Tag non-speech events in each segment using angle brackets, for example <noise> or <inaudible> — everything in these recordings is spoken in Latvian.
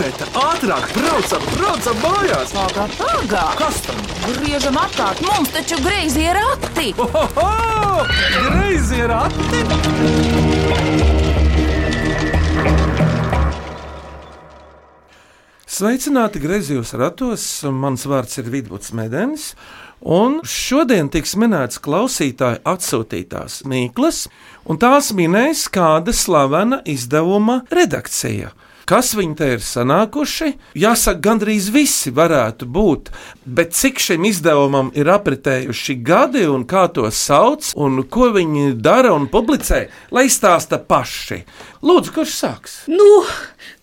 Iveta, ātrāk, braucam, braucam mājās! Pagā, pagā! Kas tam? Griežam apkārt, mums taču greizi ir rati! Ohoho! Greizi ir ati! Sveicināti griezījos ratos. Mans vārds ir Vidvuds Medenis. Un šodien tiks minēts klausītāju atsūtītās mīklas, un tās minēs kāda slavena izdevuma redakcija. Kas viņi te ir sanākuši? Jāsaka, gandrīz visi varētu būt, bet cik šim izdevumam ir apritējuši gadi un kā to sauc un ko viņi dara un publicē, lai izstāsta paši. Lūdzu, kurš sāks? Nu,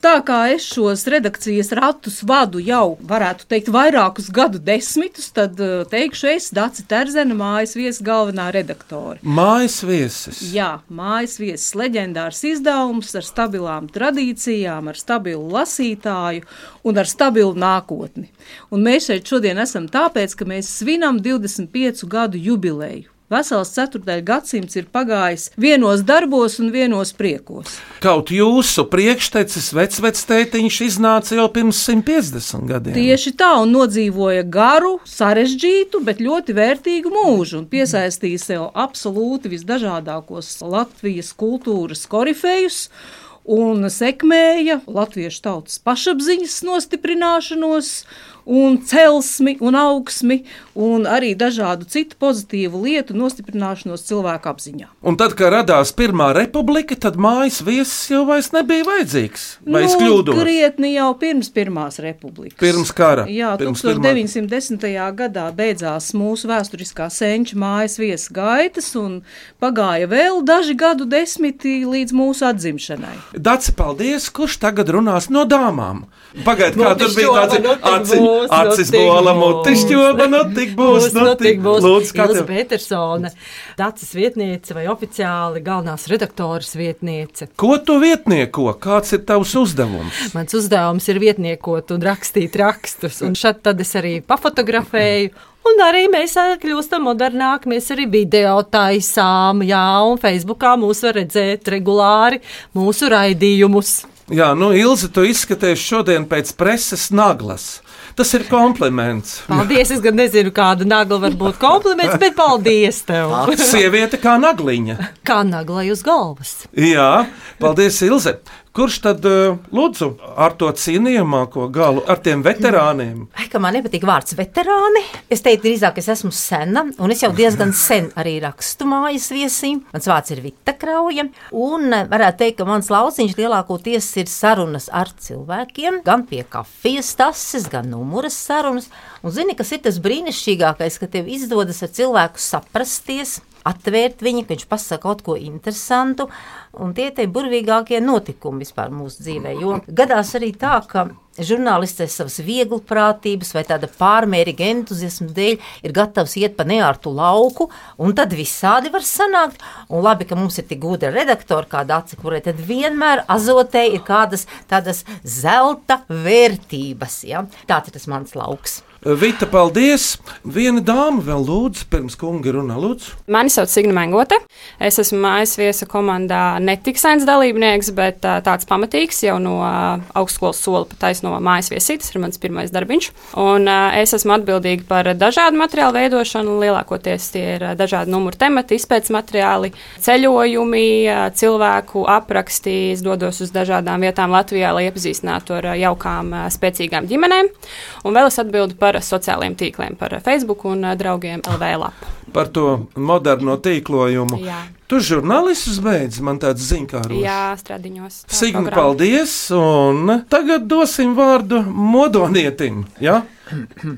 tā kā es šos redakcijas ratus vadu jau, varētu teikt, vairākus gadu desmitus, tad uh, teikšu es, Dācis Terzena, mājas viesis galvenā redaktore. Mājas viesis. Jā, mājas viesis leģendārs izdevums ar stabilām tradīcijām, ar stabilu lasītāju un ar stabilu nākotni. Un mēs šeit šodien esam tāpēc, ka mēs svinam 25 gadu jubileju. Vesels ceturtais gadsimts ir pagājis vienos darbos un vienos priekos. Kaut jūsu priekštecis vecvectētiņš iznāca jau pirms 150 gadiem. Tieši tā, un nodzīvoja garu, sarežģītu, bet ļoti vērtīgu mūžu, un piesaistīja sev absolūti visdažādākos Latvijas kultūras korifejus. Un sekmēja latviešu tautas pašapziņas nostiprināšanos, un celsmi, un augsmi, un arī dažādu citu pozitīvu lietu nostiprināšanos cilvēku apziņā. Un tad, kad radās Pirmā republika, tad mājas viesis jau vairs nebija vajadzīgs. Vai es Nu, kļūdos? Krietni jau pirms Pirmās republikas. Pirms kara. Jā, Pirms 1910. gadā beidzās mūsu vēsturiskā senča mājas vietas gaitas, un pagāja vēl daži gadu desmiti līdz mūsu atzimšanai. Daci, paldies, kurš tagad runās no dāmām? Pagaidiet, kā tur bija tāds aci, būs, acis būs. mutis ķoba, nu tik būs, nu tik būs. Lūdzu, kā tev? Petersone, Dācis vietniece vai oficiāli galvenās redaktoras vietniece. Ko tu vietnieko? Kāds ir tavs uzdevums? Mans uzdevums ir vietniekot un rakstīt rakstus, un šad tad es arī pafotografēju. Un arī mēs kļūstam modernāki, mēs arī video taisām, jā, un Facebookā mūs var redzēt regulāri mūsu raidījumus. Jā, nu, Ilze, tu izskaties šodien pēc preses naglas. Tas ir kompliments. Paldies, es gan nezinu, kāda nagla var būt kompliments, bet paldies tev! Sieviete kā nagliņa. Kā naglai uz galvas. Jā, paldies, Ilze. Kurš tad uh, lūdzu ar to cienījamāko galu, ar tiem veterāniem? Ai, man nepatīk vārds veterāni. Es teiktu, drīzāk es esmu sena, un es jau diezgan sen arī rakstu mājas viesīm. Mans vārds ir Vita Krauja, un eh, varētu teikt, ka mans lauciņš lielākoties ir sarunas ar cilvēkiem, gan pie kafijas tases, gan numuras sarunas. Un zini, kas ir tas brīnišķīgākais, ka tev izdodas ar cilvēku saprasties, atvērt viņu, ka viņš pasaka kaut ko interesantu, un tie ir burvīgākie notikumi vispār mūsu dzīvē. Jo gadās arī tā, ka žurnālists savas vieglprātības vai tāda pārmērīga entuziasma dēļ ir gatavs iet pa neārtu lauku, un tad visādi var sanākt. Un labi, ka mums ir tik gudra redaktori kā Dācis, kurai tad vienmēr azotē ir kādas tādas zelta vērtības. Ja? Tāds ir tas mans lauks. Vita, paldies! Viena dāma vēl lūdzu, pirms kungi runā, lūdzu. Mani sauc Signa Mengote. Es esmu mājas viesa komandā ne tik sens dalībnieks, bet tāds pamatīgs jau no augstskolas sola pat taisno mājas viesī. Tas ir mans pirmais darbiņš. Un es esmu atbildīga par dažādu materiālu veidošanu. Lielākoties tie ir dažādi numuru temati, izpētes materiāli, ceļojumi, cilvēku apraksti. Es dodos uz dažādām vietām Latvijā, lai iepazīstinātu ar jaukām, spēcīgām ģimenēm. Un vēl es atbildu par sociālajiem tīkliem, par Facebook un ā, draugiem LV lapu. Par to moderno tīklojumu. Jā. Tu žurnālistus beidz, man tāds ziņkāros. Jā, stradiņos. Signi, paldies! Un tagad dosim vārdu modonietim. Ja?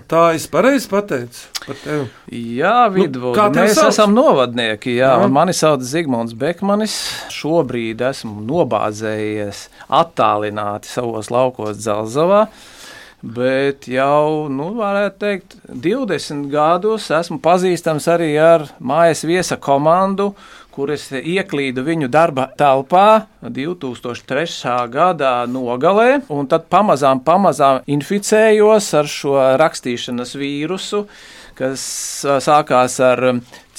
Tā es pareizi pateicu par tevi. Jā, vidū. kā tevi mēs sauc? esam novadnieki. Jā, Jā. jā. Mani sauc Zigmunds Bekmanis. Šobrīd esmu nobāzējies attālināti savos laukos Dzelzavā. Bet jau, nu, varētu teikt, 20 gadus esmu pazīstams arī ar mājas viesa komandu, kur es ieklīdu viņu darba telpā 2003. gada nogalē, un tad pamazām, pamazām inficējos ar šo rakstīšanas vīrusu, kas sākās ar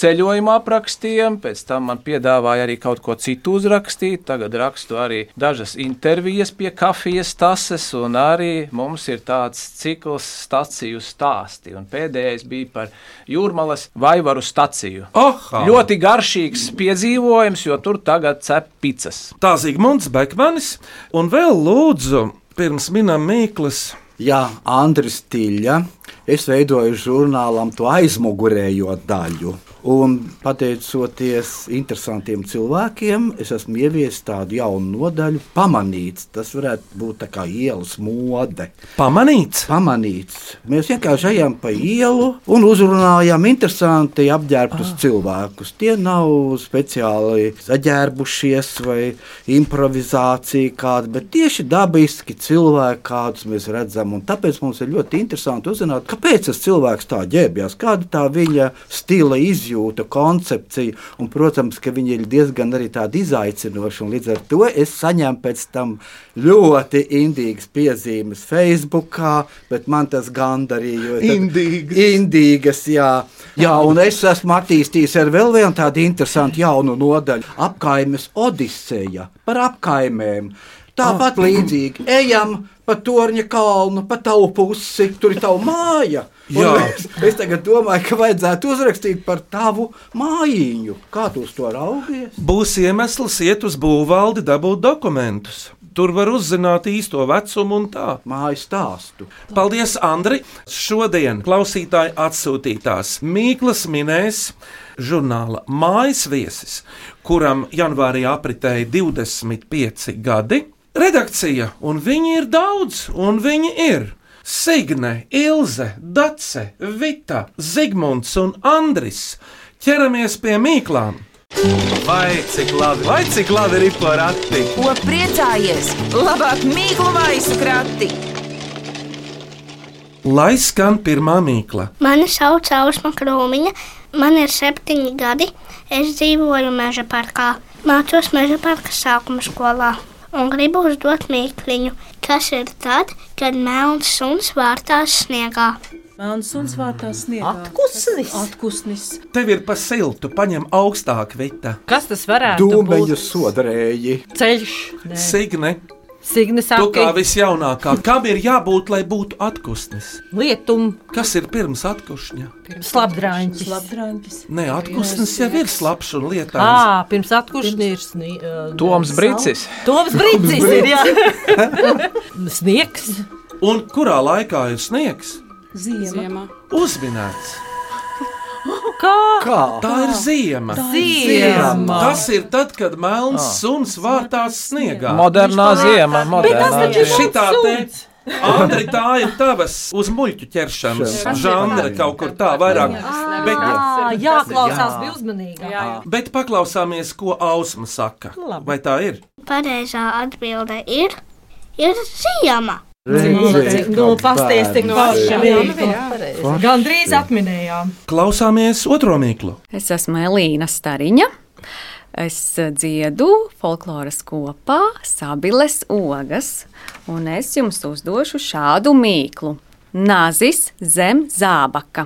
ceļojuma aprakstiem, pēc tam man piedāvāja arī kaut ko citu uzrakstīt. Tagad rakstu arī dažas intervijas pie kafijas tases, un arī mums ir tāds cikls staciju stāsti. Un pēdējais bija par jūrmalas vaivaru staciju. Aha! Ļoti garšīgs piedzīvojums, jo tur tagad cep picas. Tā Zigmunds Bekmanis, un vēl lūdzu, pirms minam Mīklas. Jā, Andris Tīļa. Es veidoju žurnālam to aizmugurējo daļu. Un pateicoties interesantiem cilvēkiem, es esmu ieviesis tādu jaunu nodaļu, pamanīts. Tas varētu būt kā ielas mode. Pamanīts? Pamanīts. Mēs vienkārši ejam pa ielu un uzrunājam interesanti apģērbtus cilvēkus. Tie nav speciāli saģērbušies vai improvizācija kāda, bet tieši dabiski cilvēki, kādus mēs redzam. Un tāpēc mums ir ļoti interesanti uzzināt, kāpēc tas cilvēks tā ģērbjas, kāda tā viņa stila izjūta, koncepcija. Un, protams, ka viņi ir diezgan arī tādi izaicinoši. Līdz ar to es saņēmu pēc tam ļoti indīgas piezīmes Facebook, bet man tas gandarīja. Indīgas. Indīgas, jā. jā, un es esmu attīstījis ar vēl vienu tādu interesantu jaunu nodaļu - apkaimes Odiseja par apkaimēm. Tāpat līdzīgi ejam pa torņa kalnu, pa tavu pusi, tur ir tava māja. Es, es tagad domāju, ka vajadzētu uzrakstīt par tavu mājiņu. Kā tu uz to raugies? Būs iemesls iet uz būvvaldi, dabūt dokumentus. Tur var uzzināt īsto vecumu un tā. Māju stāstu. Paldies, Andri! Šodien klausītāji atsūtītās Mīklas minēs žurnāla mājas viesis, kuram janvārī apritēja 25 gadi. Redakcija, un viņi ir daudz, un viņi ir. Signe, Ilze, Dace, Vita, Zigmunds un Andris. Ķeramies pie mīklām! Vai cik labi, vai cik labi ir porakti? Ko priecājies? Labāk mīklu maisu krati! Lai skan pirmā mīkla. Mani sauc Ausma Krūmiņa, man ir septiņi gadi. Es dzīvoju meža parkā, mācos meža parka sākuma skolā un gribu uzdot mīkliņu, kas ir tad, kad melns suns vārtās sniegā. Melns suns vārtā sniegā. Atkusnis. Atkusnis. Tev ir pa siltu, paņem augstāk, Vita. Kas tas varētu Dūmeņu būt? sodrēji. Ceļš. Nē. Signe, Signis tu kā saka, visjaunākā, kam ir jābūt, lai būtu atpūsnis? lietum, Kas ir pirms atkušņa? slapdrāņķis. Nē, atpūsnis jau ir slapjš un lietājs. Ā, pirms atkušņa ir snie, uh, Toms Brīsis. Toms Brīcis ir, jā. <laughs> Sniegs. Un kurā laikā ir sniegs? Ziemā. Uzminēts. Kā? Kā? Tā ir ziema. Ziema. Tas ir tad, kad melns suns vārtās sniegā. Modernā ziema. Bet tas Modernā taču ir ziema. Šitā te. suns. Andri, tā ir tavas uz muļķu ķeršanas žanra kaut kur tā vairāk. Bet, Ā, jāklausās, bija uzmanīgāk. Jā, jā. bet paklausāmies, ko Ausma saka. Vai tā ir? Pareizā atbilde ir, ir ziema. Gan drīz atminējām. Klausāmies otro mīklu. Es esmu Elīna Stariņa. Es dziedu folkloras kopā, sabiles ogas, un es jums uzdošu šādu mīklu. Nazis zem zābaka.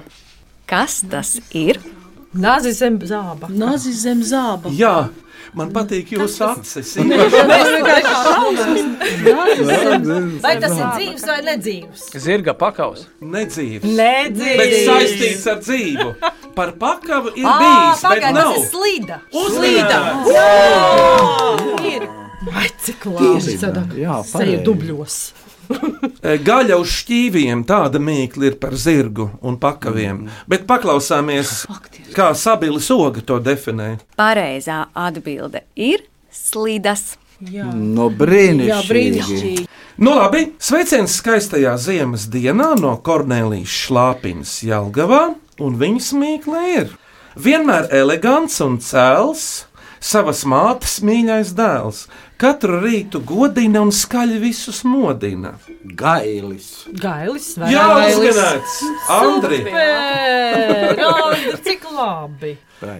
Kas tas ir? Nāzi zem zāba. Nazi zem zāba. Jā, man patīk jūsu acis. Vai tas ir dzīves vai nedzīves? Zirga pakaus. Nedzīvs. Bet Nedzīves. saistīts ar dzīvu. Par pakavu ir Ā, bijis, bet pagaid, tas nav. ir slīda. Uzlīdā! Ir. Vai cik labi? Jā, Seju pareizi. dubļos. <laughs> E, Gaļa uz šķīviem tāda mīkla ir par zirgu un pakaviem. Bet paklausāmies, <laughs> kā sabilis oga to definē. Pareizā atbilde ir slidas. No Jā, brīnišķīgi. brīnišķīgi. Nu, labi, sveiciens skaistajā ziemas dienā no Kornelijas Šlāpinas Jelgavā, un viņas mīkla ir vienmēr elegants un cēls, savas mātes mīļais dēls. Katru rītu godina un skaļi visus modina. Gailis. Gailis, Jā, uzmanīts! Andri! Super! Andri, cik labi!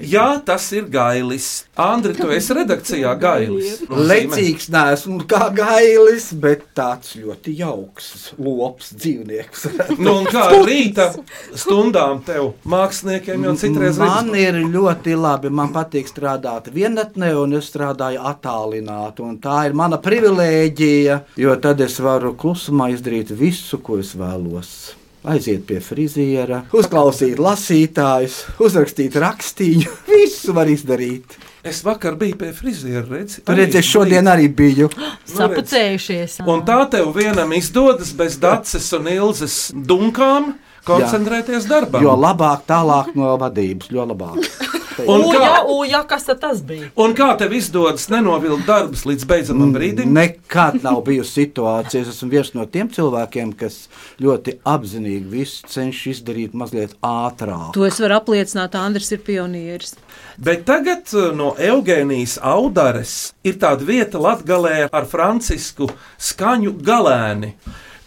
Jā, tas ir gailis. Andri, tu esi redakcijā <laughs> gailis. Lecīgs neesmu kā gailis, bet tāds ļoti jauks, lops dzīvnieks. <laughs> Nu, un kā rīta stundām tev, māksliniekiem, jau citreiz Man redz- ir ļoti labi. Man patīk strādāt vienatnē, un es strādāju attālināti. un Tā ir mana privilēģija, jo tad es varu klusumā izdarīt visu, ko es vēlos. Aiziet pie friziera, uzklausīt lasītājus, uzrakstīt rakstīju. <laughs> Visu var izdarīt. Es vakar biju pie friziera. Redzi, Tur redzēs, šodien arī biju. <gasps> Sapucējušies. Un tā tev vienam izdodas bez daces un ilzes dunkām koncentrēties darbā. Jo labāk tālāk no vadības, jo labāk. <laughs> Un kā, Uja, uja, kas tas bija? un kā tev izdodas nenovilkt darbus līdz beidzamam brīdim? Nekad nav bijusi situācija. Es esmu viens no tiem cilvēkiem, kas ļoti apzinīgi visu cenšas izdarīt mazliet ātrāk. To es varu apliecināt, Andris ir pionieris. Bet tagad uh, no Eugēnijas Audares ir tāda vieta Latvijā ar francisku skaņu galēni.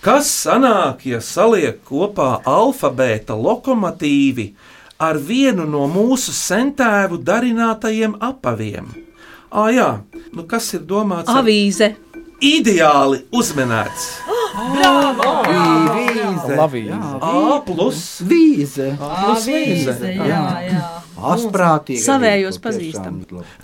Kas sanāk, ja saliek kopā alfabēta lokomotīvi ar vienu no mūsu sentēvu darinātajiem apaviem? Ah, jā, nu kas ir domāts? ar- Avīze. Ideāli uzmanēts. Vīze. Lavīze. A plus Vīze. plus vīze. Jā, jā. Asprātīgi. Savējos pazīstam.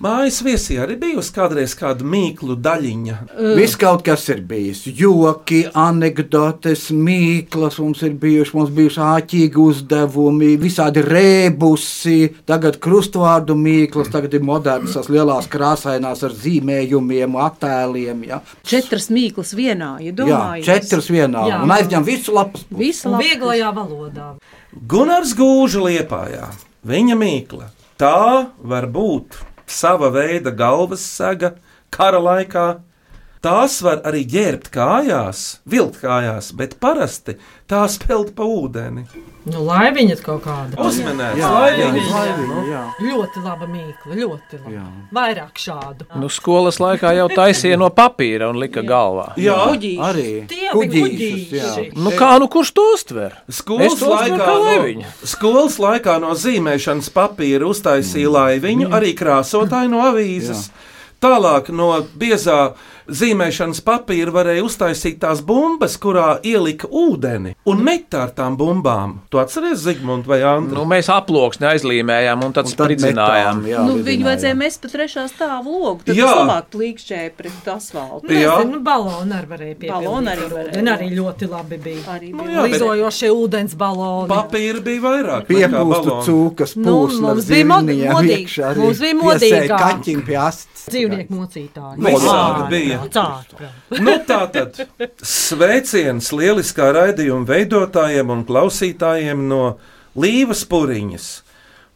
Mājas viesī arī bijusi kādreiz kāda mīklu daļiņa. Viss kaut kas ir bijis. Joki, anekdotes, mīklas mums ir bijuši, mums bijuši āķīgi uzdevumi, visādi rēbusi, tagad krustvārdu mīklas, tagad ir modernas, tās lielās krāsainās ar zīmējumiem, attēliem. Ja? Četras mīklas vienā, ja Jā, domājat. četras vienā. Jā. Un aizņem visu lapas. Labi. vieglajā valodā. Gunārs Gūža liepājā, viņa mīkla. Tā var būt sava veida galvas sega kara laikā. Tās var arī ģērbt kājās, vilkt kājās, bet parasti tās peld pa ūdeni. Nu, lai viņa kaut kāda. Uzmanēts, Jā, jā, laimīgi, jā. Ļoti laba mīkla, ļoti laba. Jā. Vairāk šādu. Nu, skolas laikā jau taisīja no papīra un lika galvā. Jā, Kuģīši. Arī Tie jā. kuģīši. Nu, kā nu kurš to uztver? Skolas to laikā, kā no, skolas laikā no zīmēšanas papīra uztaisīja laiviņu, arī krāsotāju no avīzes. Tālāk no biezā zīmēšanas papīra varēja uztaisīt tās bumbas, kurā ielika ūdeni un met ar tām bumbām. Tu atceries, Zigmund vai Andri? Nu, mēs aploksni aizlīmējām un tad spridzinājām. jā, Nu, viņu vajadzēja mest pa trešā stāva logu. Tad Jā. labāk plīkšķēja pret asfaltu. Jā. Nezinu, nu, balonu arī varēja piepildīt. Balonu arī ar varēja. arī ļoti labi bija. Arī Nu, bija. jā, bet Lizojošie ūdens baloni. papīra bija vairāk. nekā Piepūstu cūkas, Nu, pūslas, mums bija modīgi- mums bija modīgāk. Kaķim pie astes. Dzīvnieku mocītāji. Visādi bija. Tāda. Nu, tā tad sveiciens lieliskā raidījuma veidotājiem un klausītājiem no Līvas puriņas.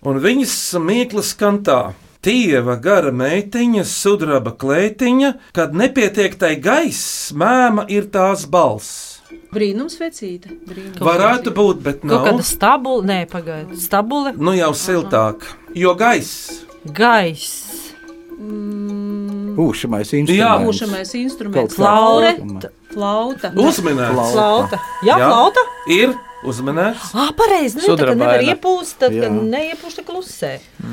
Un viņas mīklas skan tā. Tieva gara meitiņa, sudraba klētiņa, kad nepietiek tai gaiss, mēma ir tās balss. Brīnums vecīte. Brīnums. Varētu būt, bet Kaut nav. kāda stabula, nē, pagaidi. Stabula, Nu jau siltāk, jo gaiss. gaiss, Pūšamais Jā, instruments. Būšamais instruments. Flauta. Flauta. Uzmanīts! flauta. Jā, Jā. flauta. Ir uzmanīts! Ah, pareizi. Ne, tā, kad nevar iepūst, tad, kad Jā. neiepūst, tad klusē.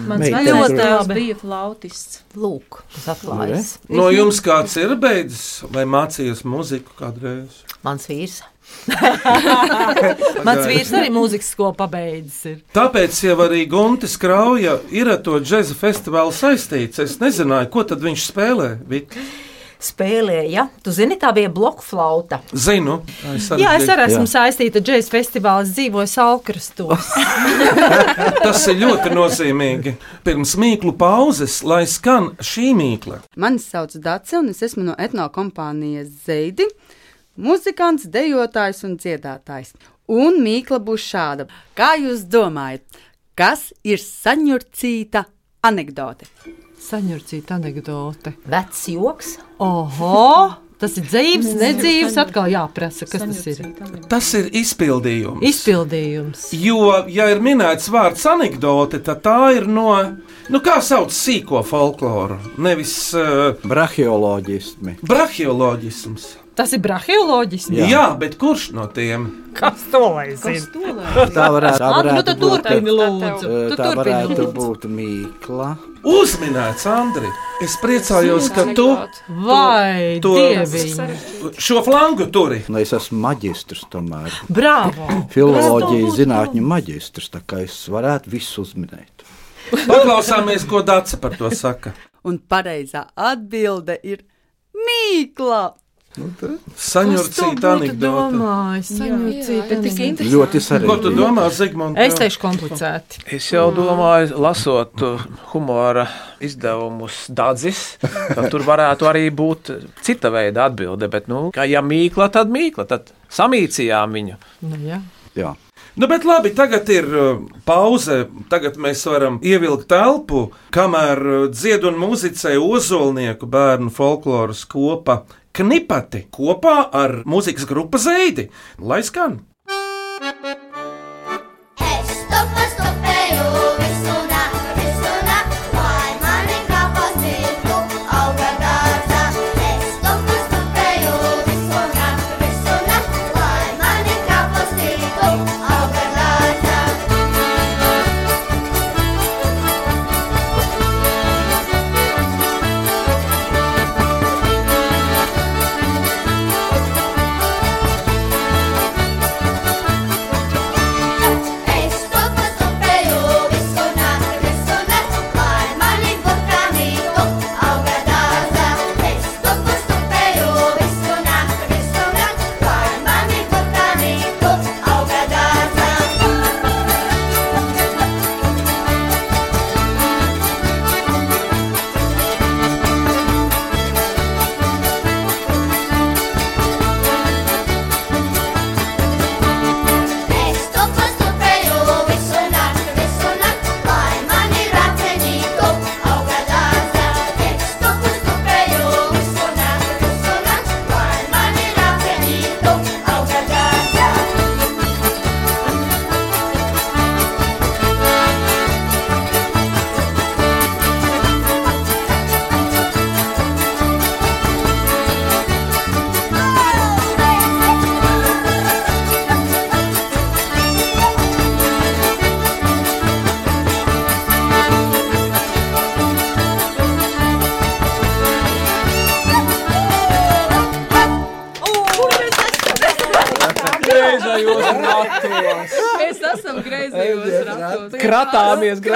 Mans Ļoti tēvs labi. bija flautists. Lūk, tas atklājas. No jums kāds ir beidzis vai mācījies muziku kādreiz? Mans vīrs. <laughs> Mans vīrs arī mūzikas skolu pabeidzis. Ir. Tāpēc jau arī Guntis Krauja ir ar to džēza festivālu saistīts. Es nezināju, ko tad viņš spēlē. Vik. Spēlēja. Tu zini, tā bija bloku flauta. Zinu, es arī Jā, es arī Jā. esmu saistīta ar džēzus festivālu. Es dzīvoju Salkrastos. <laughs> Tas ir ļoti nozīmīgi. Pirms mīklu pauzes, lai skan šī mīkla. Mani sauc Dārsa, un es esmu no etnokompānijas Zeidi. Muzikants, dejotājs un dziedātājs. Un mīkla būs šāda. Kā jūs domājat, kas ir saņurcīta anekdote? Saņurcīta anekdote. Vecs joks. Oho! Tas ir dzīves, nedzīves. Atkal jāprasa, kas tas ir. Tas ir izpildījums. Izpildījums. Jo, ja ir minēts vārds anekdote, tad tā ir no, nu, kā sauc sīko folkloru, nevis uh, Brahioloģismi. brahioloģisms. Tas ir brahioloģis. Jā. Jā, bet kurš no tiem? Kas to lai zina? Tā varētu, tā nu varētu tad būt. turpini, lūdzu. Tu Tā varētu lūdzu. būt mīkla. Uzminēts, Andri. Es priecājos, ka tu Vai, to- dieviņ. šo flangu turi. Nu, es esmu maģistrs tomēr. Bravo! Filoloģijas zinātņu maģistrs, tā kā es varētu visu uzminēt. Paklausāmies, ko Dārsa par to saka. Un pareizā atbilde ir mīkla. Saņurcīta anekdote. Saņurcīta, tik interesanti. Ļoti sarežģīti. Ko tu domā, Zigmunds? Es teikšu komplicēti. Es jau domāju, lasot uh, humora izdevumus Dārzis, ka tur varētu arī būt cita veida atbilde. Bet, nu, kā ja mīkla, tad mīkla, tad samīcījām viņu. Nu, jā. Jā. Nu, bet labi, tagad ir uh, pauze. Tagad mēs varam ievilkt telpu, kamēr uh, dzied un muzicē ozolnieku bērnu folkloras kopa Knipati kopā ar mūzikas grupu Zeidi. Lai skan!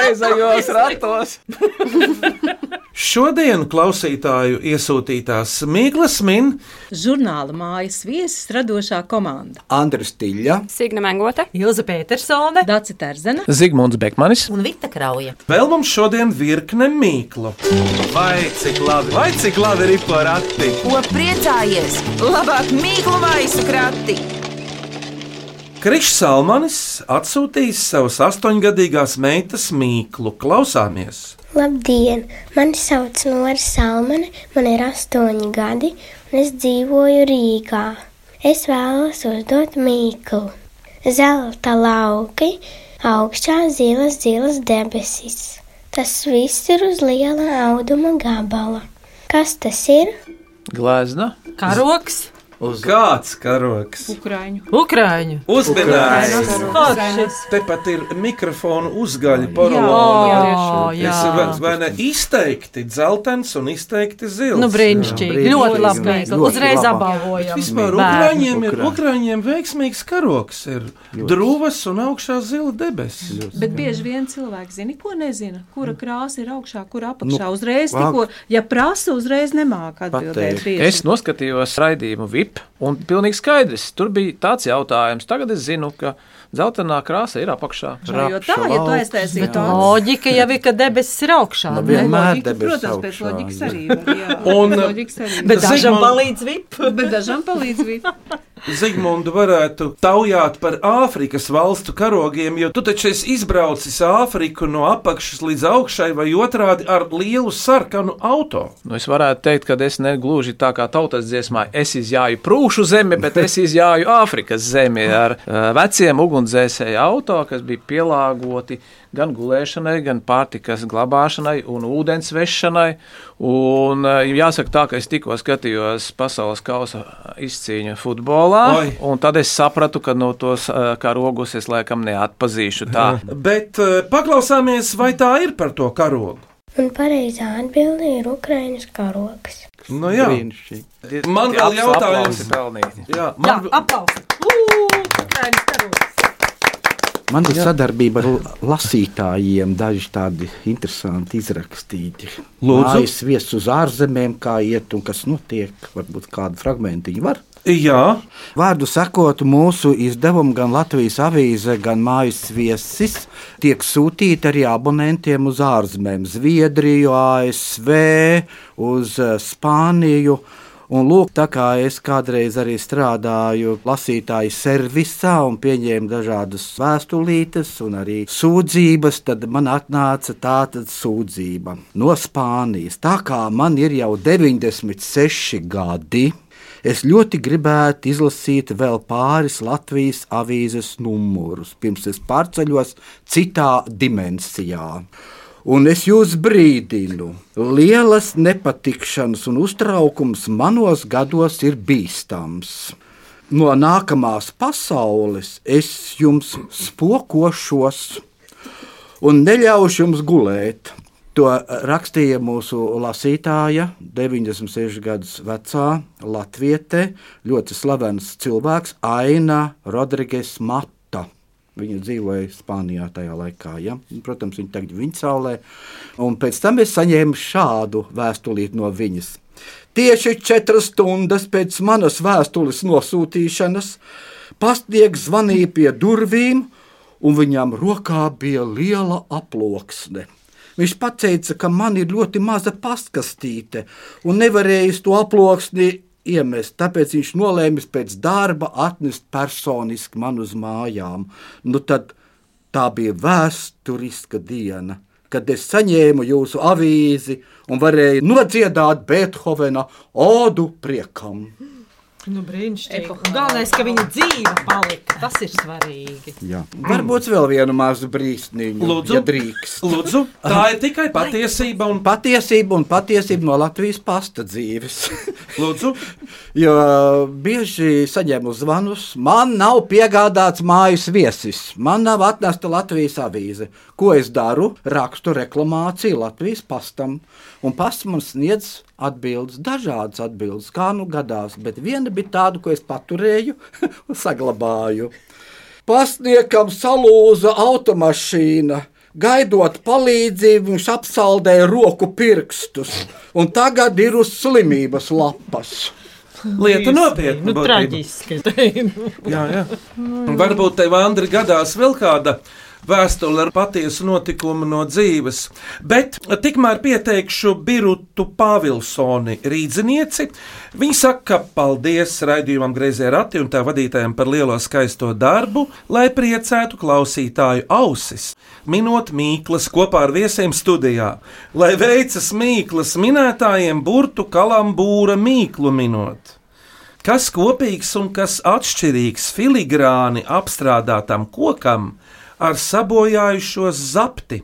Kratāmies greizajos ratos! <laughs> Šodien klausītāju iesūtītās Mīklas min Žurnāla mājas viesis radošā komanda. Andris Tiļa. Signa Mengote, Ilza Petersone, Daci Terzena, Zigmunds Bekmanis. Un Vita Krauja. vēl mums šodien virkne mīklu. Vai cik labi, vai cik labi ir porati? Ko priecājies? Labāk mīklu maisu krati! Krišs Salmanis atsūtīs savas astoņgadīgās meitas mīklu. Klausāmies! Labdien! Mani sauc Nora Salmane, man ir astoņi gadi, un es dzīvoju Rīgā. Es vēlos uzdot mīklu. Zelta lauki, augšā zilas, zilas debesis. Tas viss ir uz liela auduma gabala. Kas tas ir? Glezna. karoks, Uz kāds karoks? Ukrāņu. Ukrāņu. Uzminējis! Foršs. Tepat ir mikrofona uzgaļa Jā, porcelāna. jā. Ir vai- ne izteikti dzeltens un izteikti zils. Nu, brīnišķīgi. Jā, Ļoti labi. Ļoti Uzreiz apbalvojam. Vispār. Ukrāņiem ir, Ukrāņi. Ukrāņiem veiksmīgs karoks, ir drūvas un augšā zila debesis. Bet bieži vien cilvēki zina, ko nezina. Kura krāsa ir augšā, kura apakšā. Nu, uzreiz, tikko, ja prasa, uzreiz nemāka atbildēt. Es noskatījos raidījumu VIP, un pilnīgi skaidrs. Tur bija tāds jautājums. Tagad es zinu, ka dzeltenā krāsa ir apakšā. Jā, jo tā, ja tu aiztaisītu Bet tādu loģika jau ir, ka debesis ir augšā. Nu, vienmēr debesis protams, pēc augšā, loģikas arī var. Jā, Un- pēc loģikas arī. Bet dažam palīdz vip. Bet dažam palīdz vīt. <laughs> Zigmundu varētu taujāt par Āfrikas valstu karogiem, jo tu taču esi izbraucis Āfriku no apakšas līdz augšai vai otrādi ar lielu sarkanu auto. Nu, es varētu teikt, ka es negluži tā kā tautas dziesmā, es izjāju prūšu zemi, bet es izjāju Āfrikas zemi ar uh, veciem ugunsdzēsēju auto, kas bija pielāgoti gan gulēšanai, gan pārtikas glabāšanai un ūdens vešanai. Un eh, jāsaka tā, ka es tikko skatījos pasaules kausa izcīņu futbolā, Oi. un tad es sapratu, ka no tos eh, karogus es laikam neatpazīšu tā. Bet eh, paklausāmies, vai tā ir par to karogu. Un pareizā atbilde ir Ukraiņas karoks. Nu, jā. Brīnišķīgi. Man vēl jautājums. Jā, Jā, man, aplausi! Ukraiņas karogs! Man ir sadarbība ar lasītājiem, daži tādi interesanti izrakstīti. Lūdzu. Mājas viesis uz ārzemēm, kā iet un kas notiek. Varbūt kādu fragmentiņu var. jā, Vārdu sakot, mūsu izdevumi, gan Latvijas avīze, gan mājas viesis, tiek sūtīti arī abonentiem uz ārzemēm, Zviedriju, ASV, uz eh, Spāniju. Un lūk, tā kā es kādreiz arī strādāju lasītāju servisā un pieņēmu dažādas vēstulītes un arī sūdzības, tad man atnāca tāda sūdzība no Spānijas. Tā kā man ir jau 96 gadi, Es ļoti gribētu izlasīt vēl pāris Latvijas avīzes numurus, pirms es pārceļos citā dimensijā. Un es jūs brīdinu, lielas nepatikšanas un uztraukums manos gados ir bīstams. No nākamās pasaules es jums spokošos un neļaušu jums gulēt. To rakstīja mūsu lasītāja, 96 gadus vecā latviete, ļoti slavens cilvēks, Aina Rodrīgas Mata. Viņa dzīvoja Spānijā tajā laikā. Ja? Protams, viņa tagad ir viņa saulē. Un pēc tam es saņēmu šādu vēstulīti no viņas. Tieši četras stundas pēc manas vēstules nosūtīšanas pastnieks zvanīja pie durvīm, un viņam rokā bija liela aploksne. Viņš teica, ka man ir ļoti maza pastkastīte un nevarēja to aploksni iemest. Tāpēc viņš nolēma pēc darba atnest personiski man uz mājām. Nu, tad tā bija vēsturiska diena, kad es saņēmu jūsu avīzi un varēju nodziedāt Beethovena odu priekam. Nu, brīnišķīgi. Galvenais, ka viņa dzīve palika. Tas ir svarīgi. Jā. Varbūt vēl vienu mazu brīsniņu, Lūdzu. ja drīkst. Lūdzu, tā ir tikai patiesība un Patiesība un patiesība no Latvijas pasta dzīves. <laughs> Lūdzu. jo bieži saņemu zvanus, man nav piegādāts mājas viesis, man nav atnesta Latvijas avīze. Ko es daru? Rakstu reklamāciju Latvijas pastam, un pasts man sniedz atbildes, dažādas atbildes, kā nu gadās, bet viena bija tāda, ko es paturēju un <laughs> saglabāju. Pastniekam salūza automašīna. Gaidot palīdzību, viņš apsaldēja roku pirkstus, un tagad ir uz slimības lapas. Lieta nopietna. Nu, traģiski. <laughs> Jā, jā. Un Varbūt tev, Andri, gadās vēl kāda vēstule ar patiesu notikumu no dzīves. Bet tikmēr pieteikšu Birutu Pāvilsoni, rīdzinieci. Viņa saka, ka paldies raidījumam Greizē Rati un tā vadītājiem par lielo skaisto darbu, lai priecētu klausītāju ausis. Minot mīklas kopā ar viesiem studijā, lai veicas mīklas minētājiem burtu kalambūra mīklu minot. Kas kopīgs un kas atšķirīgs filigrāni apstrādātam kokam ar sabojājušos zapti?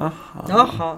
Aha. Aha.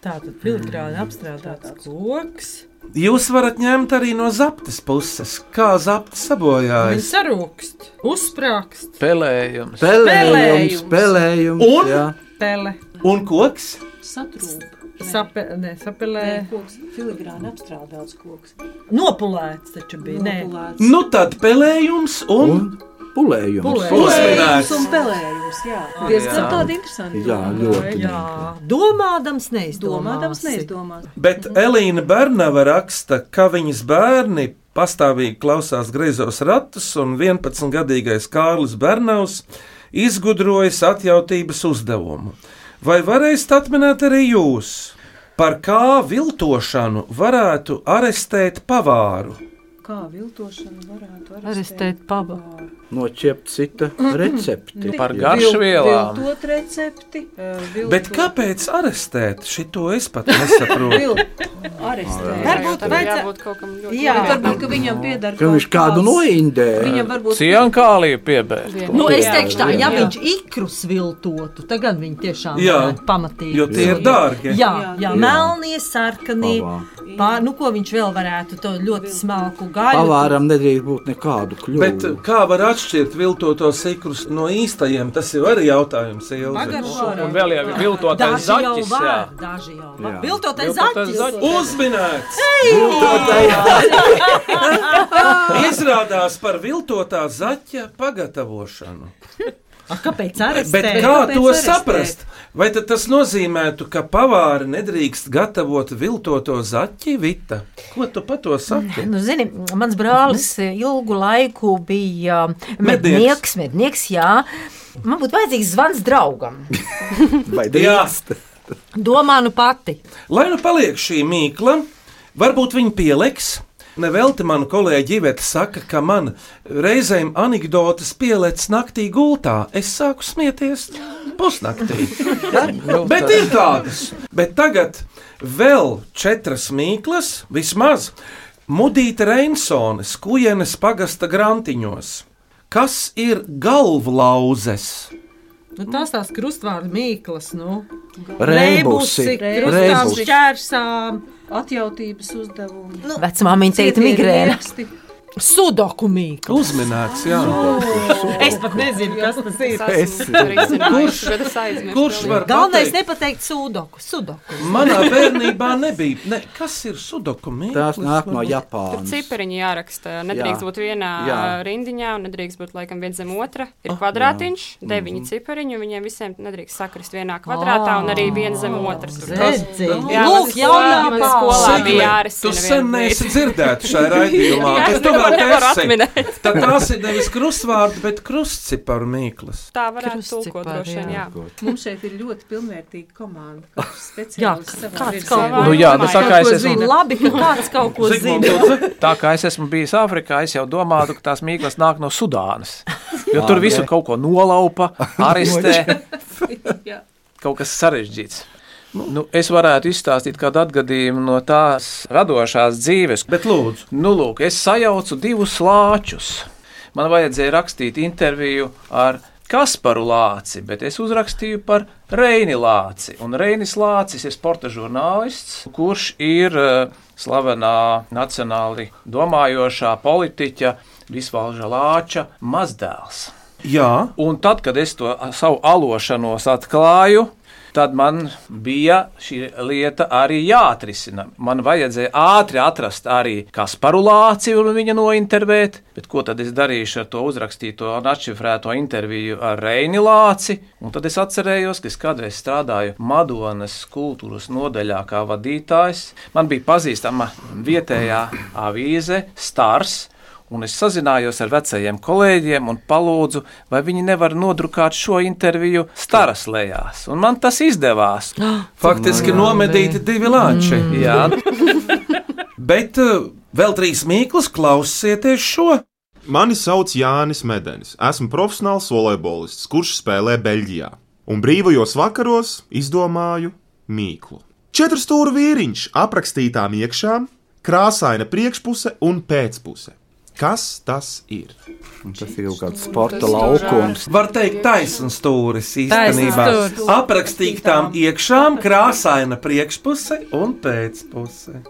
Tātad filigrāni apstrādāts koks. Jūs varat ņemt arī no zaptes puses, kā zapte Viņš sabojājas. sarūkst, uzsprāgst. Pelējums. Spēlējums, spēlējums. Un jā. pele. Un koks? Satrūp. Sape, ne, sapelē. Nē, koks, filigrāni apstrādāts koks. Nopulēts taču bija. Nē. Nopulēts. Nu tad pelējums un, un pulējums. Uzminēts. un pelējums, jā. Diezgan tādi interesanti. Jā, ļoti. Jā, domādams, neizdomādams. Domādams, neizdomās. Bet Elīna Bernava raksta, ka viņas bērni pastāvīgi klausās griezos ratus, un 11-gadīgais Kārlis Bernavs izgudrojas atjautības uzdevumu. Vai varēsiet atminēt arī jūs, par kā viltošanu varētu arestēt pavāru? Kā viltošana varētu Arestēt pavāru. Noķept cita recepti. Par garšvielām. Viltot recepti. eh, viltot- Bet kāpēc arestēt? Šito es pat nesaprotu. Vil- arestēt. Varbūt vajadzētu- kaut kam ļoti Jā. Varbūt, ka viņam pieder Ka viņš kādu noindē. Viņam varbūt Ciankālija piebērt. Nu, es teikšu tā, ja viņš ikrus viltotu, tad gan viņi tiešām Jā, pamatīgi. jo tie ir dārgi. Jā, Jā. jā, melnie, sarkanie. Pār, nu, ko viņš vēl varētu, to ļoti smalku gaļu. Pavāram nedrīkst būt nekādu kļūdu. Bet kā var atšķirt viltotos ikrus no īstajiem? Tas jau arī jautājums. Ilze. Un vēl jau ir viltotais zaķis. jā. daži jau var. Viltotais Viltotais zaķis. Uzminēts! <laughs> Izrādās par viltotā zaķa pagatavošanu. <laughs> A, kāpēc arestēt? Bet kā kāpēc to arestēt? saprast? Vai tad tas nozīmētu, ka pavāri nedrīkst gatavot viltoto zaķi, Vita? Ko tu par to saki? Nu, zini, mans brālis ilgu laiku bija Mednieks. mednieks, mednieks jā. Man būtu vajadzīgs zvans draugam. <laughs> Vai drīkst? Domā nu pati. Lai nu paliek šī mīkla, varbūt viņa pieliks. Nevelti man kolēģi Iveta saka, ka man reizēm anekdotas pielēc naktī gultā. Es sāku smieties pusnaktī. <laughs> Bet ir tādas. Bet tagad vēl četras mīklas, vismaz Mudīta Reinsone, Skujenes pagasta grantiņos. Kas ir galvlauzes? Nu, tās tās krustvārdu mīklas, nu. Rēbusi. krustām, Rēbusi. šķērsām. Atjautības uzdevumi. Nu, Vecmāmiņa teica migrēna. Sudoku mīklu. Uzminēts, jā. Es pat nezinu, kas tas ir. Kurš, kurš var Galvenais pateikt? nepateikt sudoku. sudoku. Manā bērnībā nebija. Ne, kas ir sudokuments? Tās nāk no Tur Japānas. cipariņi jāraksta. Nedrīkst Jā. būt vienā Jā. Jā. rindiņā, un nedrīkst būt laikam viens zem otra. Ir kvadrātiņš, deviņi cipariņi, un viņiem visiem nedrīkst sakrist vienā kvadrātā, un arī viens zem otras. Tur. Jā, Lūk, jaunā skolā- bija Tu jārisina. sen viena neesi dzirdēts šajā <laughs> raidījumā. Jā, nevaru esi. atminēt. Tad tās ir nevis krustvārdi, bet krustciparu mīklas. Tā varētu tulkot droši vien, jā. Mums šeit ir ļoti pilnvērtīga komanda. <laughs> Jā, speciālists savā kāds kaut ko Nu jā, tā kā es esmu-. Labi, ka kāds kaut ko zina. Tā kā es esmu bijis Āfrikā, es jau domāju, ka tās mīklas nāk no Sudānas. Jo tur visur kaut ko nolaupa, <laughs> arestē. Kaut kas sarežģīts. Nu, es varētu izstāstīt kādu atgadījumu no tās radošās dzīves. Bet lūdzu, Nu, lūk, es sajaucu divus lāčus. Man vajadzēja rakstīt interviju ar Kasparu Lāci, bet es uzrakstīju par Reini Lāci. Un Reinis Lācis ir sporta žurnālists, kurš ir eh, slavenā nacionāli domājošā politiķa Visvalža Lāča mazdēls. jā, Un tad, kad es to savu alošanos atklāju, tad man bija šī lieta arī jāatrisina. Man vajadzēja ātri atrast arī Kasparu Lāci un viņa nointervēt, bet ko tad es darīšu ar to uzrakstīto un atšifrēto interviju ar Reini Lāci? Un tad es atcerējos, ka es kādreiz strādāju Madonas kultūras nodaļā kā vadītājs. Man bija pazīstama vietējā avīze Stars. Un es sazinājos ar vecajiem kolēģiem un palūdzu, vai viņi nevar nodrukāt šo interviju staras lejās. Un man tas izdevās. <gasps> faktiski nomedīti divi lāči. Jā, <laughs> Bet uh, vēl trīs mīklas, klausieties šo. Mani sauc Jānis Medenis. Esmu profesionāls volejbolists, kurš spēlē Beļģijā. Un brīvajos vakaros izdomāju mīklu. Četru stūra vīriņš aprakstītām iekšām, krāsaina priekšpuse un pēcpuse. Kas tas ir? Un Tas ir kaut kāds sporta laukums. Var teikt, taisnīgs stūris īstenībā. Aprakstītām iekšām, krāsaina priekšpuse un pēcpuse.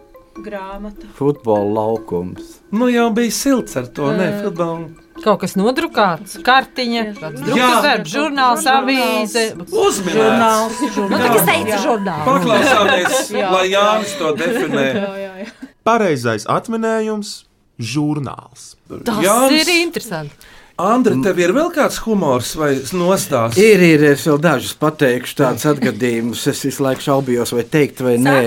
Grāmata. Futbola laukums. Nu jau bija silts ar to, ne futbolu. Kaut kas nodrukāts, kartiņa, darbs, žurnāls, avīze. Uzminēts. Nu, tā kā teica žurnāls. Paklausāmies, lai Jānis to definē. Pareizais atminējums - žurnāls. Tas Jānis- ir interesanti. Andri, tev ir vēl kāds humors vai nostāsts? Ir, ir, es vēl dažus pateikšu tādus atgadījumus. Es visu laiku šaubījos, vai teikt, vai nē.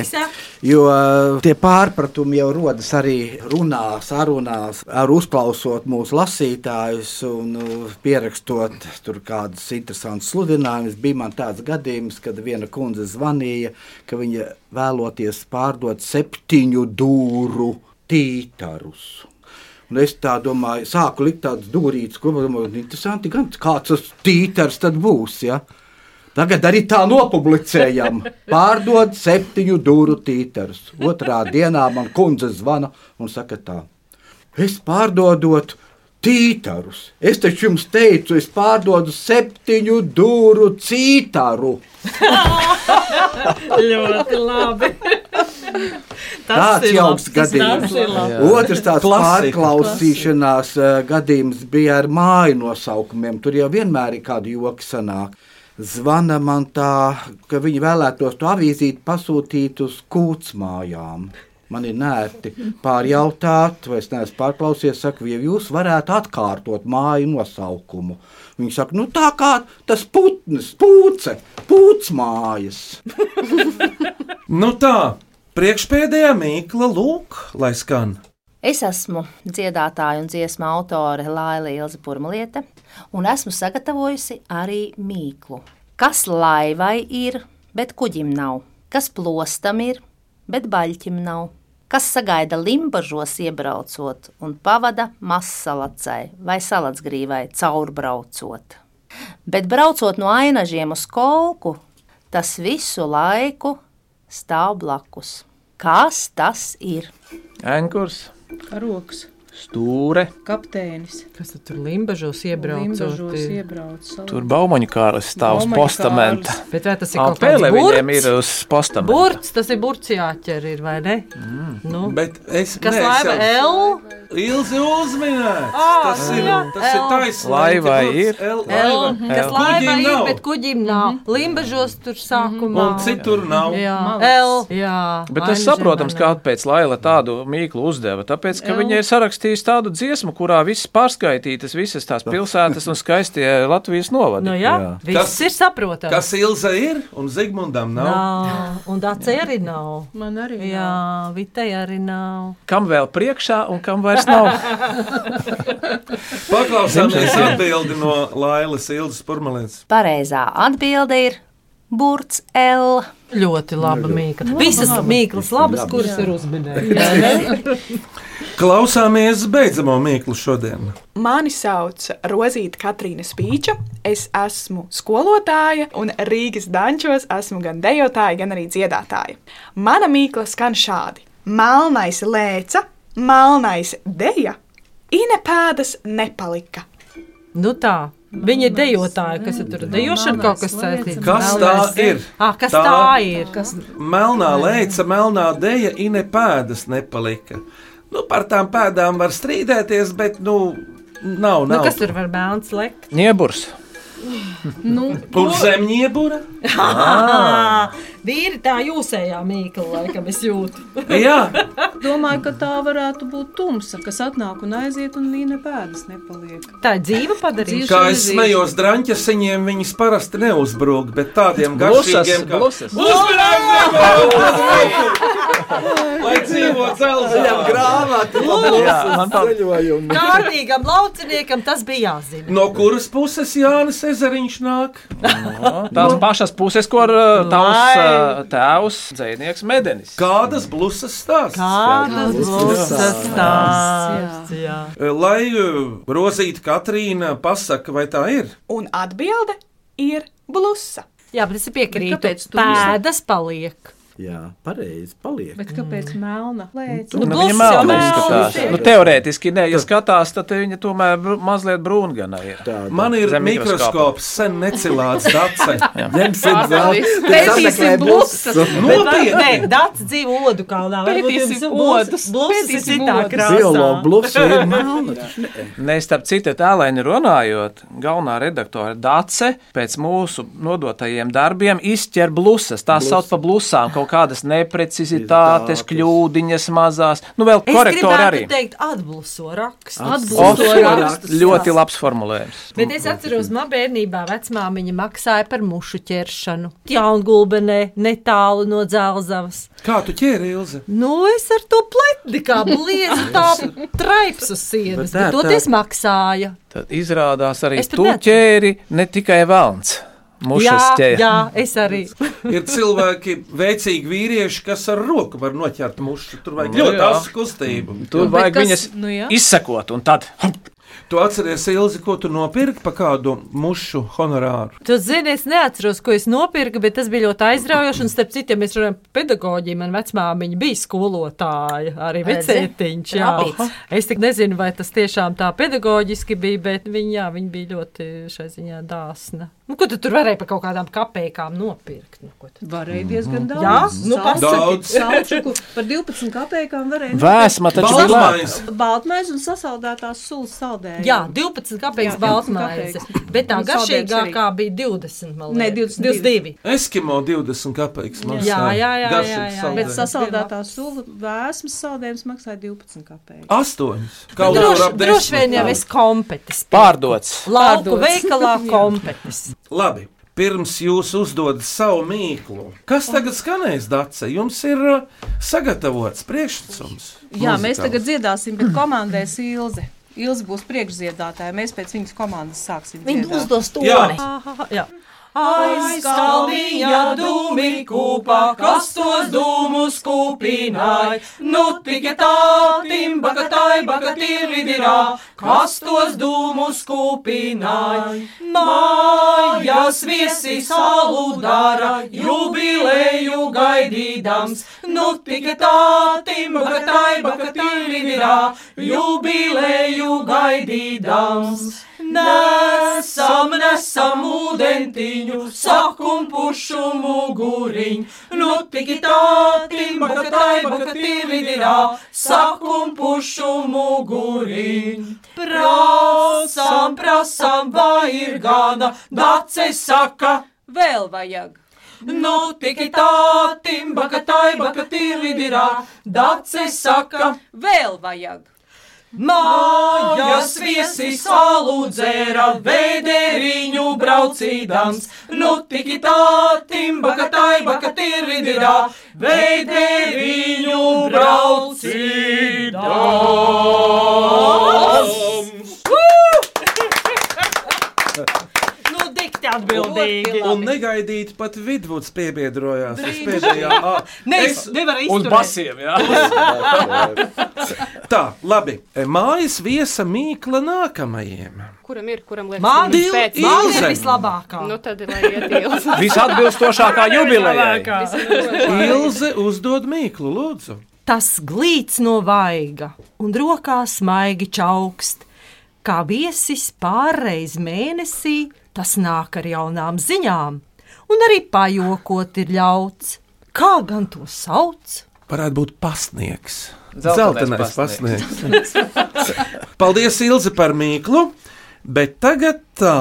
Jo uh, tie pārpratumi jau rodas arī runā, sarunās, ar uzklausot mūsu lasītājus un uh, pierakstot tur kādus interesantus sludinājumus. Bija man tāds gadījums, kad viena kundze zvanīja, ka viņa vēloties pārdot septiņu dūru tītarus. Un es tā domāju, sāku likt tādas dūrītas, ko domāju, interesanti, gan kāds tas tītars tad būs. Ja? Tagad arī tā nopublicējam. <laughs> Pārdod septiņu dūru tīterus. Otrā dienā man kundze zvana un saka tā. Es pārdodot tītarus. Es taču jums teicu, es pārdodu septiņu dūru cītaru. <laughs> Ļoti labi. <laughs> Tāds ir tas gadījums. Otrs tāds Klasika. pārklausīšanās eh, gadījums bija ar māju nosaukumiem. Tur jau vienmēr ir kāda joka sanāk. Zvana man tā, ka viņi vēlētos to avīzīti pasūtīt uz kūtsmājām. Man ir nērti pārjautāt, vai es neesmu pārklausījies, saka, ja jūs varētu atkārtot māju nosaukumu. Viņi saka, nu tā kā tas putns, pūce, pūcmājas. Nu tā, priekšpēdējā mīkla lūk, lai skan. Es esmu dziedātāja un dziesmu autore Laila Purmaliete, un esmu sagatavojusi arī mīklu. Kas laivai ir, bet kuģim nav? Kas plostam ir, bet baļķim nav? Kas sagaida limbažos iebraucot un pavada mazsalacai vai salacgrīvai caurbraucot? Bet braucot no ainažiem uz kolku, tas visu laiku stāv blakus. Kas tas ir? Ankurs, Karoks, stūre, kapteinis. Kas tad tur limbažos iebraucot? Ir? iebrauc. tur baumaņu kāras stāv uz postamenta. Bet vai tas ir kaut kāds Pēlē viņiem burts? ir uz postamenta. Burts, tas ir burts jāķer, ir, vai ne? Mm. Nu. Bet es Kas ne, es laiva jau- L? Ilzi uzminēts. Ā, tas ir, jā, tas ir L. taisnība. Laivai ir. L, L, kas L. laivā Kuģim ir, bet kuģim nav. Limbažos tur sākumā. Un citur nav. Jā. L. Jā, Bet tas saprotams, kāpēc Laila tādu mīklu uzdeva. Tāpēc, ka viņa ir sarakstījusi tādu dziesmu, kurā viss pārskaitītas, visas tās pilsētas un skaistie Latvijas novadi. Nu, jā, viss Kas- ir saprotams. Kas Ilza ir un Zigmundam nav? Nav. Un Dācis arī nav. Man arī. Jā, Vitei arī nav. Kam vēl priekšā un kam vairs nav? <laughs> Paklausāmies atbildi no Lailas Ilzas Purmalēns. Pareizā atbilde ir burts L. Ļoti laba mīkla. Visas mīklas labas, kuras ir uzminētas. Klausāmies beidzamo mīklu šodien. Mani sauc Rozīta Katrīna Spīča. Es esmu skolotāja un Rīgas dančos esmu gan dejotāja, gan arī dziedātāja. Mana mīkla skan šādi: Melnais lēca, melnais deja, inepēdas nepalika. Nu tā. Viņa ir dejotāja, kas ir tur dejošana kaut kas saistīts. Kas tā ir? Ah, kas tā, tā ir? Kas Melnā leica, melnā dēļa, ine pēdas nepalika. Nu, par tām pēdām var strīdēties, bet, nu, nav. Nu, nav. kas tur var melns lekt? Nieburs. Nu, Kur zemniebura? Vīri <laughs> tā jūsējā mīkla, laikam es jūtu. <laughs> Jā, domāju, ka tā varētu būt tumsa, kas atnāk un aiziet, un viņa pēdas nepaliek. Tā ir dzīva padarīšana. kā es smējos drāņķasiņiem, viņas parasti neuzbrūk, bet tādiem Blusas, garšīgiem kā blusas. Lai dzīvo Viņam dzelzceļā. grāmata, Jā, man tā- ceļojumi. Kārtīgam lauciniekam tas bija jāzina. No kuras puses Jānis Ezeriņš nāk? Tās pašas puses, kur uh, tavs uh, tēvs, dzēnieks Medenis. Kādas blusas stāsts? Kādas blūzas stāsts? Jā. Lai uh, Rozīta Katrīna pasaka, vai tā ir? Un atbilde ir blusa. Jā, bet es piekrītu. kāpēc Pēdas paliek. Jā, pareizi, paliek. Bet kāpēc melna? Lēc, Nu, Nu, viņa melna izskatās. Nu, teorētiski, ne, ja skatās, tad viņa tomēr mazliet brūngana ir. Tāda. Man ir Zem mikroskops, sen necilāts dace. <laughs> Ņemsim Pētīsim zelta. blusas. Nopietni! Nē, Dārts dzīvo odu kalnā. Pētīsim odus, blūzas ir pētīsim citā krāsā. Biologu blusa ir <laughs> melna. Nē, starp citu, tēlēni runājot, galvenā redaktore Dace pēc mūsu nodotajiem darbiem izķer blusas. Tās sauc par blusām, kaut kādas neprecizitātes, kļūdiņas mazās. Nu, vēl korektori arī. gribētu teikt, atbluso rakstu. Of, rakstus. ļoti labs formulējums. Bet es atceros, man bērnībā vecmāmiņa maksāja par mušu ķeršanu. Jaungulbenē, netālu no dzelzavas. Kā tu ķēri, Ilze? Nu, es ar to pletni kā bliezu <laughs> tā traips uz sienas, Bet bet toties maksāja. Tad izrādās arī tu ķēri ne tikai velns. Mušas Jā, jā, es arī. <laughs> Ir cilvēki, veicīgi vīrieši, kas ar roku var noķert mušu. Tur vajag Nu, ļoti asu kustību. Tur vajag kas- viņas nu jā. izsekot, un tad Tu atceries, Ilzi, ko tu nopirki par kādu mušu honorāru? Tu zini, es neatceros, ko es nopirku, bet tas bija ļoti aizraujoši. Un, starp citu, ja mēs runājam par pedagoģiju, man vecmāmiņa bija skolotāja, arī vecētiņš. jā. Trapīts. Es tik nezinu, vai tas tiešām tā pedagoģiski bija, bet viņa, jā, viņa bija ļoti šai ziņā dāsna. Nu, ko tu tur varēji par kaut kādām kapekām nopirkt? Nu, ko tu- Varēja diezgan daudz. Jā, nu, pasaki. Daudz. Par 12 kapekām varēja. Vēsma taču bija lēta. Baltmaize un sasaldētās sulas saldējumi. Jā, 12 kapeikas Jā, baltmaize, 12 bet tā garšīgākā bija 20, man Nē, liekas. 22. Eskimo 20 kapeikas maksā. Jā, jā, jā, jā, Garšīgs jā. Bet sasaldētā sula vēsmas saldējums maksāja 12 kapeikas. Astoņas. Nu, Kaut kur droši, droši vien jau es kompetis. Pārdots. Lauku veikalā <laughs> Jā. kompetis. Labi. Pirms jūs uzdodat savu mīklu, kas tagad skanēs, Dace? Jums ir uh, sagatavots priekšnesums. Jā, mēs muzikāls. tagad dziedāsim, bet komandēs Ilze. Ilze būs priekšdziedātāja. Mēs pēc viņas komandas sāksim. Dziedāt. uzdos to Jā. Jā. Aizskaldīja dūmi kūpā, kas tos dūmus kūpināja. Nu tikai tā, timba, ka tai, baka tirvidirā, kas tos dūmus kūpināja. Mājās viesi salu dara, jubilēju gaidīdams. Nu tikai tā, timba, ka tai, baka tirvidirā, jubilēju gaidīdams. Nesam, nesam ūdentiņu, sakum pušu muguriņu. Nu tikai tā, timba, ka tai, baka tirvidirā, sakum pušu muguriņu. Prasam, prasam, vai ir gana, dace saka. Vēl vajag. Nu tikai tā, timba, ka tai, baka tirvidirā, dace saka. Vēl vajag. Mājas viesis salu dzēra, vēderiņu braucīdams, nu tiki tā, timba, ka taiba, ka tirvidirā, vēderiņu braucīdams. Nu, dikti atbildīgi. Un negaidīt pat vidvuds piebiedrojās. uz pēdējā, ā, Ne, es- nevar Un izturēt. basiem, jā. <laughs> Tā, labi. Mājas viesa mīkla nākamajiem. Kuram ir, kuram liekas, Man viņš pēc Man ir Ilze. vislabākā. Nu, tad, lai iet ilgi. <laughs> Visatbilstošākā jubilejai. Ilze uzdod mīklu, lūdzu. Tas glīts no vaiga un rokās maigi čaukst. Kā viesis pārreiz mēnesī, tas nāk ar jaunām ziņām, un arī pajokot ir ļauts. Kā gan to sauc? Varētu būt pasniegs. Dzeltenais pasniegs. <laughs> Paldies, Ilze, par mīklu. Bet tagad tā.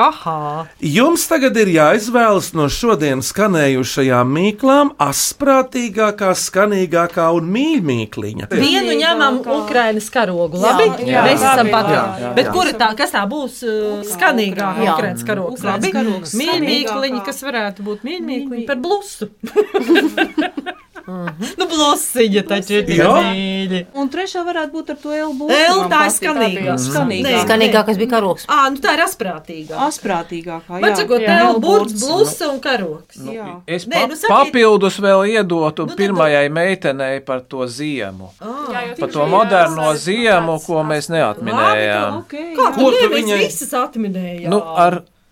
Aha, Jums tagad ir jāizvēlas no šodienas skanējušajām mīklām asprātīgākā, skanīgākā un mīļākā. vienu ņemam Ukraiņas karogu. Labi, jā. mēs esam Jā, pat. jā, jā. Bet kura tā, kas tā būs uh, skanīgākā. Ukraiņas karogs? Labi, skanīgākā. kas varētu būt mīļākliņi par blusu. <laughs> nu, blusiņa taču ir Jā. mīļi. Un trešā varētu būt ar to elbu. El, tā ir skanīgā. Skanīgā. Skanīgākais bija karoks. Ā, nu tā ir asprātīgā. Asprātīgākā. Man sakot, Jā, el, elburts. burts, blusa un karoks. Jā. Es Nē, nu saki- papildus vēl iedotu Nu, pirmajai meitenei par to ziemu. Jā, Par to moderno ziemu, ko mēs neatminējām. Kā Ko tu tu viņai viņai- visas atminēji?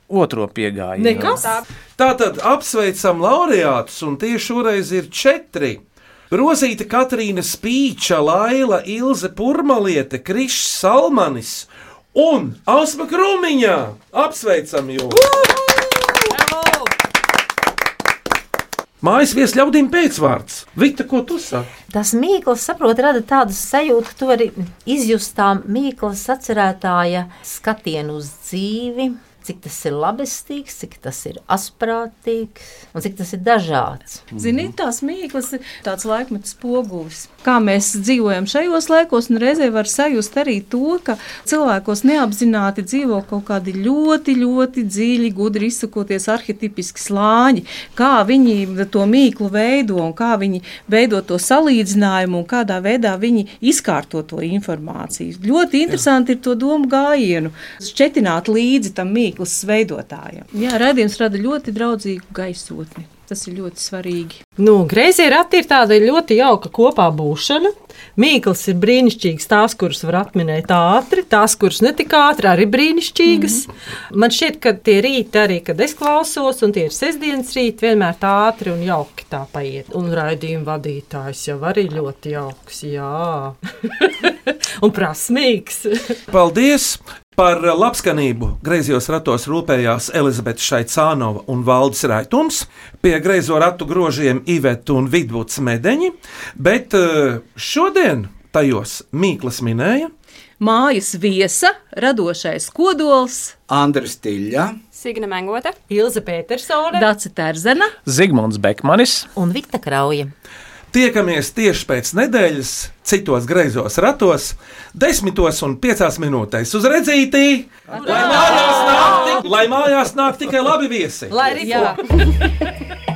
Otro piegājienu. Nekas. Tātad apsveicam laureātus, un tieši šoreiz ir četri. Rozīta Katrīna Spīča, Laila, Ilze Purmaliete, Krišs Salmanis un Ausma Krūmiņā. Apsveicam jūs! Mājas vies ļaudīm pēcvārds. Vita, ko tu saki? Tas mīkls, saprot, rada tādu sajūtu, ka tu vari izjust tā mīklas atcerētāja skatienu uz dzīvi, cik tas ir labestīgs, cik tas ir asprātīgs un cik tas ir dažāds. Ziniet, tās mīklas ir tāds laikmets spogulis. Kā mēs dzīvojam šajos laikos, un reizē var sajust arī to, ka cilvēkos neapzināti dzīvo kaut kādi ļoti, ļoti dziļi, gudri izsakoties arhetipiski slāņi, kā viņi to mīklu veido un kā viņi veido to salīdzinājumu un kādā veidā viņi izkārto to informāciju. Ļoti interesanti ir to domu gājienu, šķetināt līdzi tam mīklas veidotājam. Jā, raidījums rada ļoti draudzīgu gaisotni. Tas ir ļoti svarīgi. Nu, Greizie rati ir tāda ļoti jauka kopā būšana. Mīkls ir brīnišķīgs, tās, kuras var atminēt ātri, tās, kuras ne tik ātri, arī brīnišķīgas. Mm -hmm. Man šķiet, ka tie rīti, arī kad es klausos, un tie ir sestdienas rīti, vienmēr tā ātri un jauki tā paiet. Un raidījuma vadītājs jau arī ļoti jauks, jā, <laughs> un prasmīgs. Paldies! Par labskanību griezos ratos rūpējās Elizabete Šaicānova un Valdis Raitums, pie griezo ratu grožiem Iveta un Vidvuds Medeņi, bet eh, šodien tajos Mīklas minēja. Mājas viesa, radošais kodols, Andris Tiļā, Signe Mengote, Ilze Petersone, Daci Terzena. Zigmunds Bekmanis. Un Vita Krauja. Tiekamies tieši pēc nedēļas, citos greizos ratos, desmitos un piecās minūtēs uz redzītī. Lai mājās nāk, tik, lai mājās nāk tikai labi viesi! Lai arī jā. <laughs>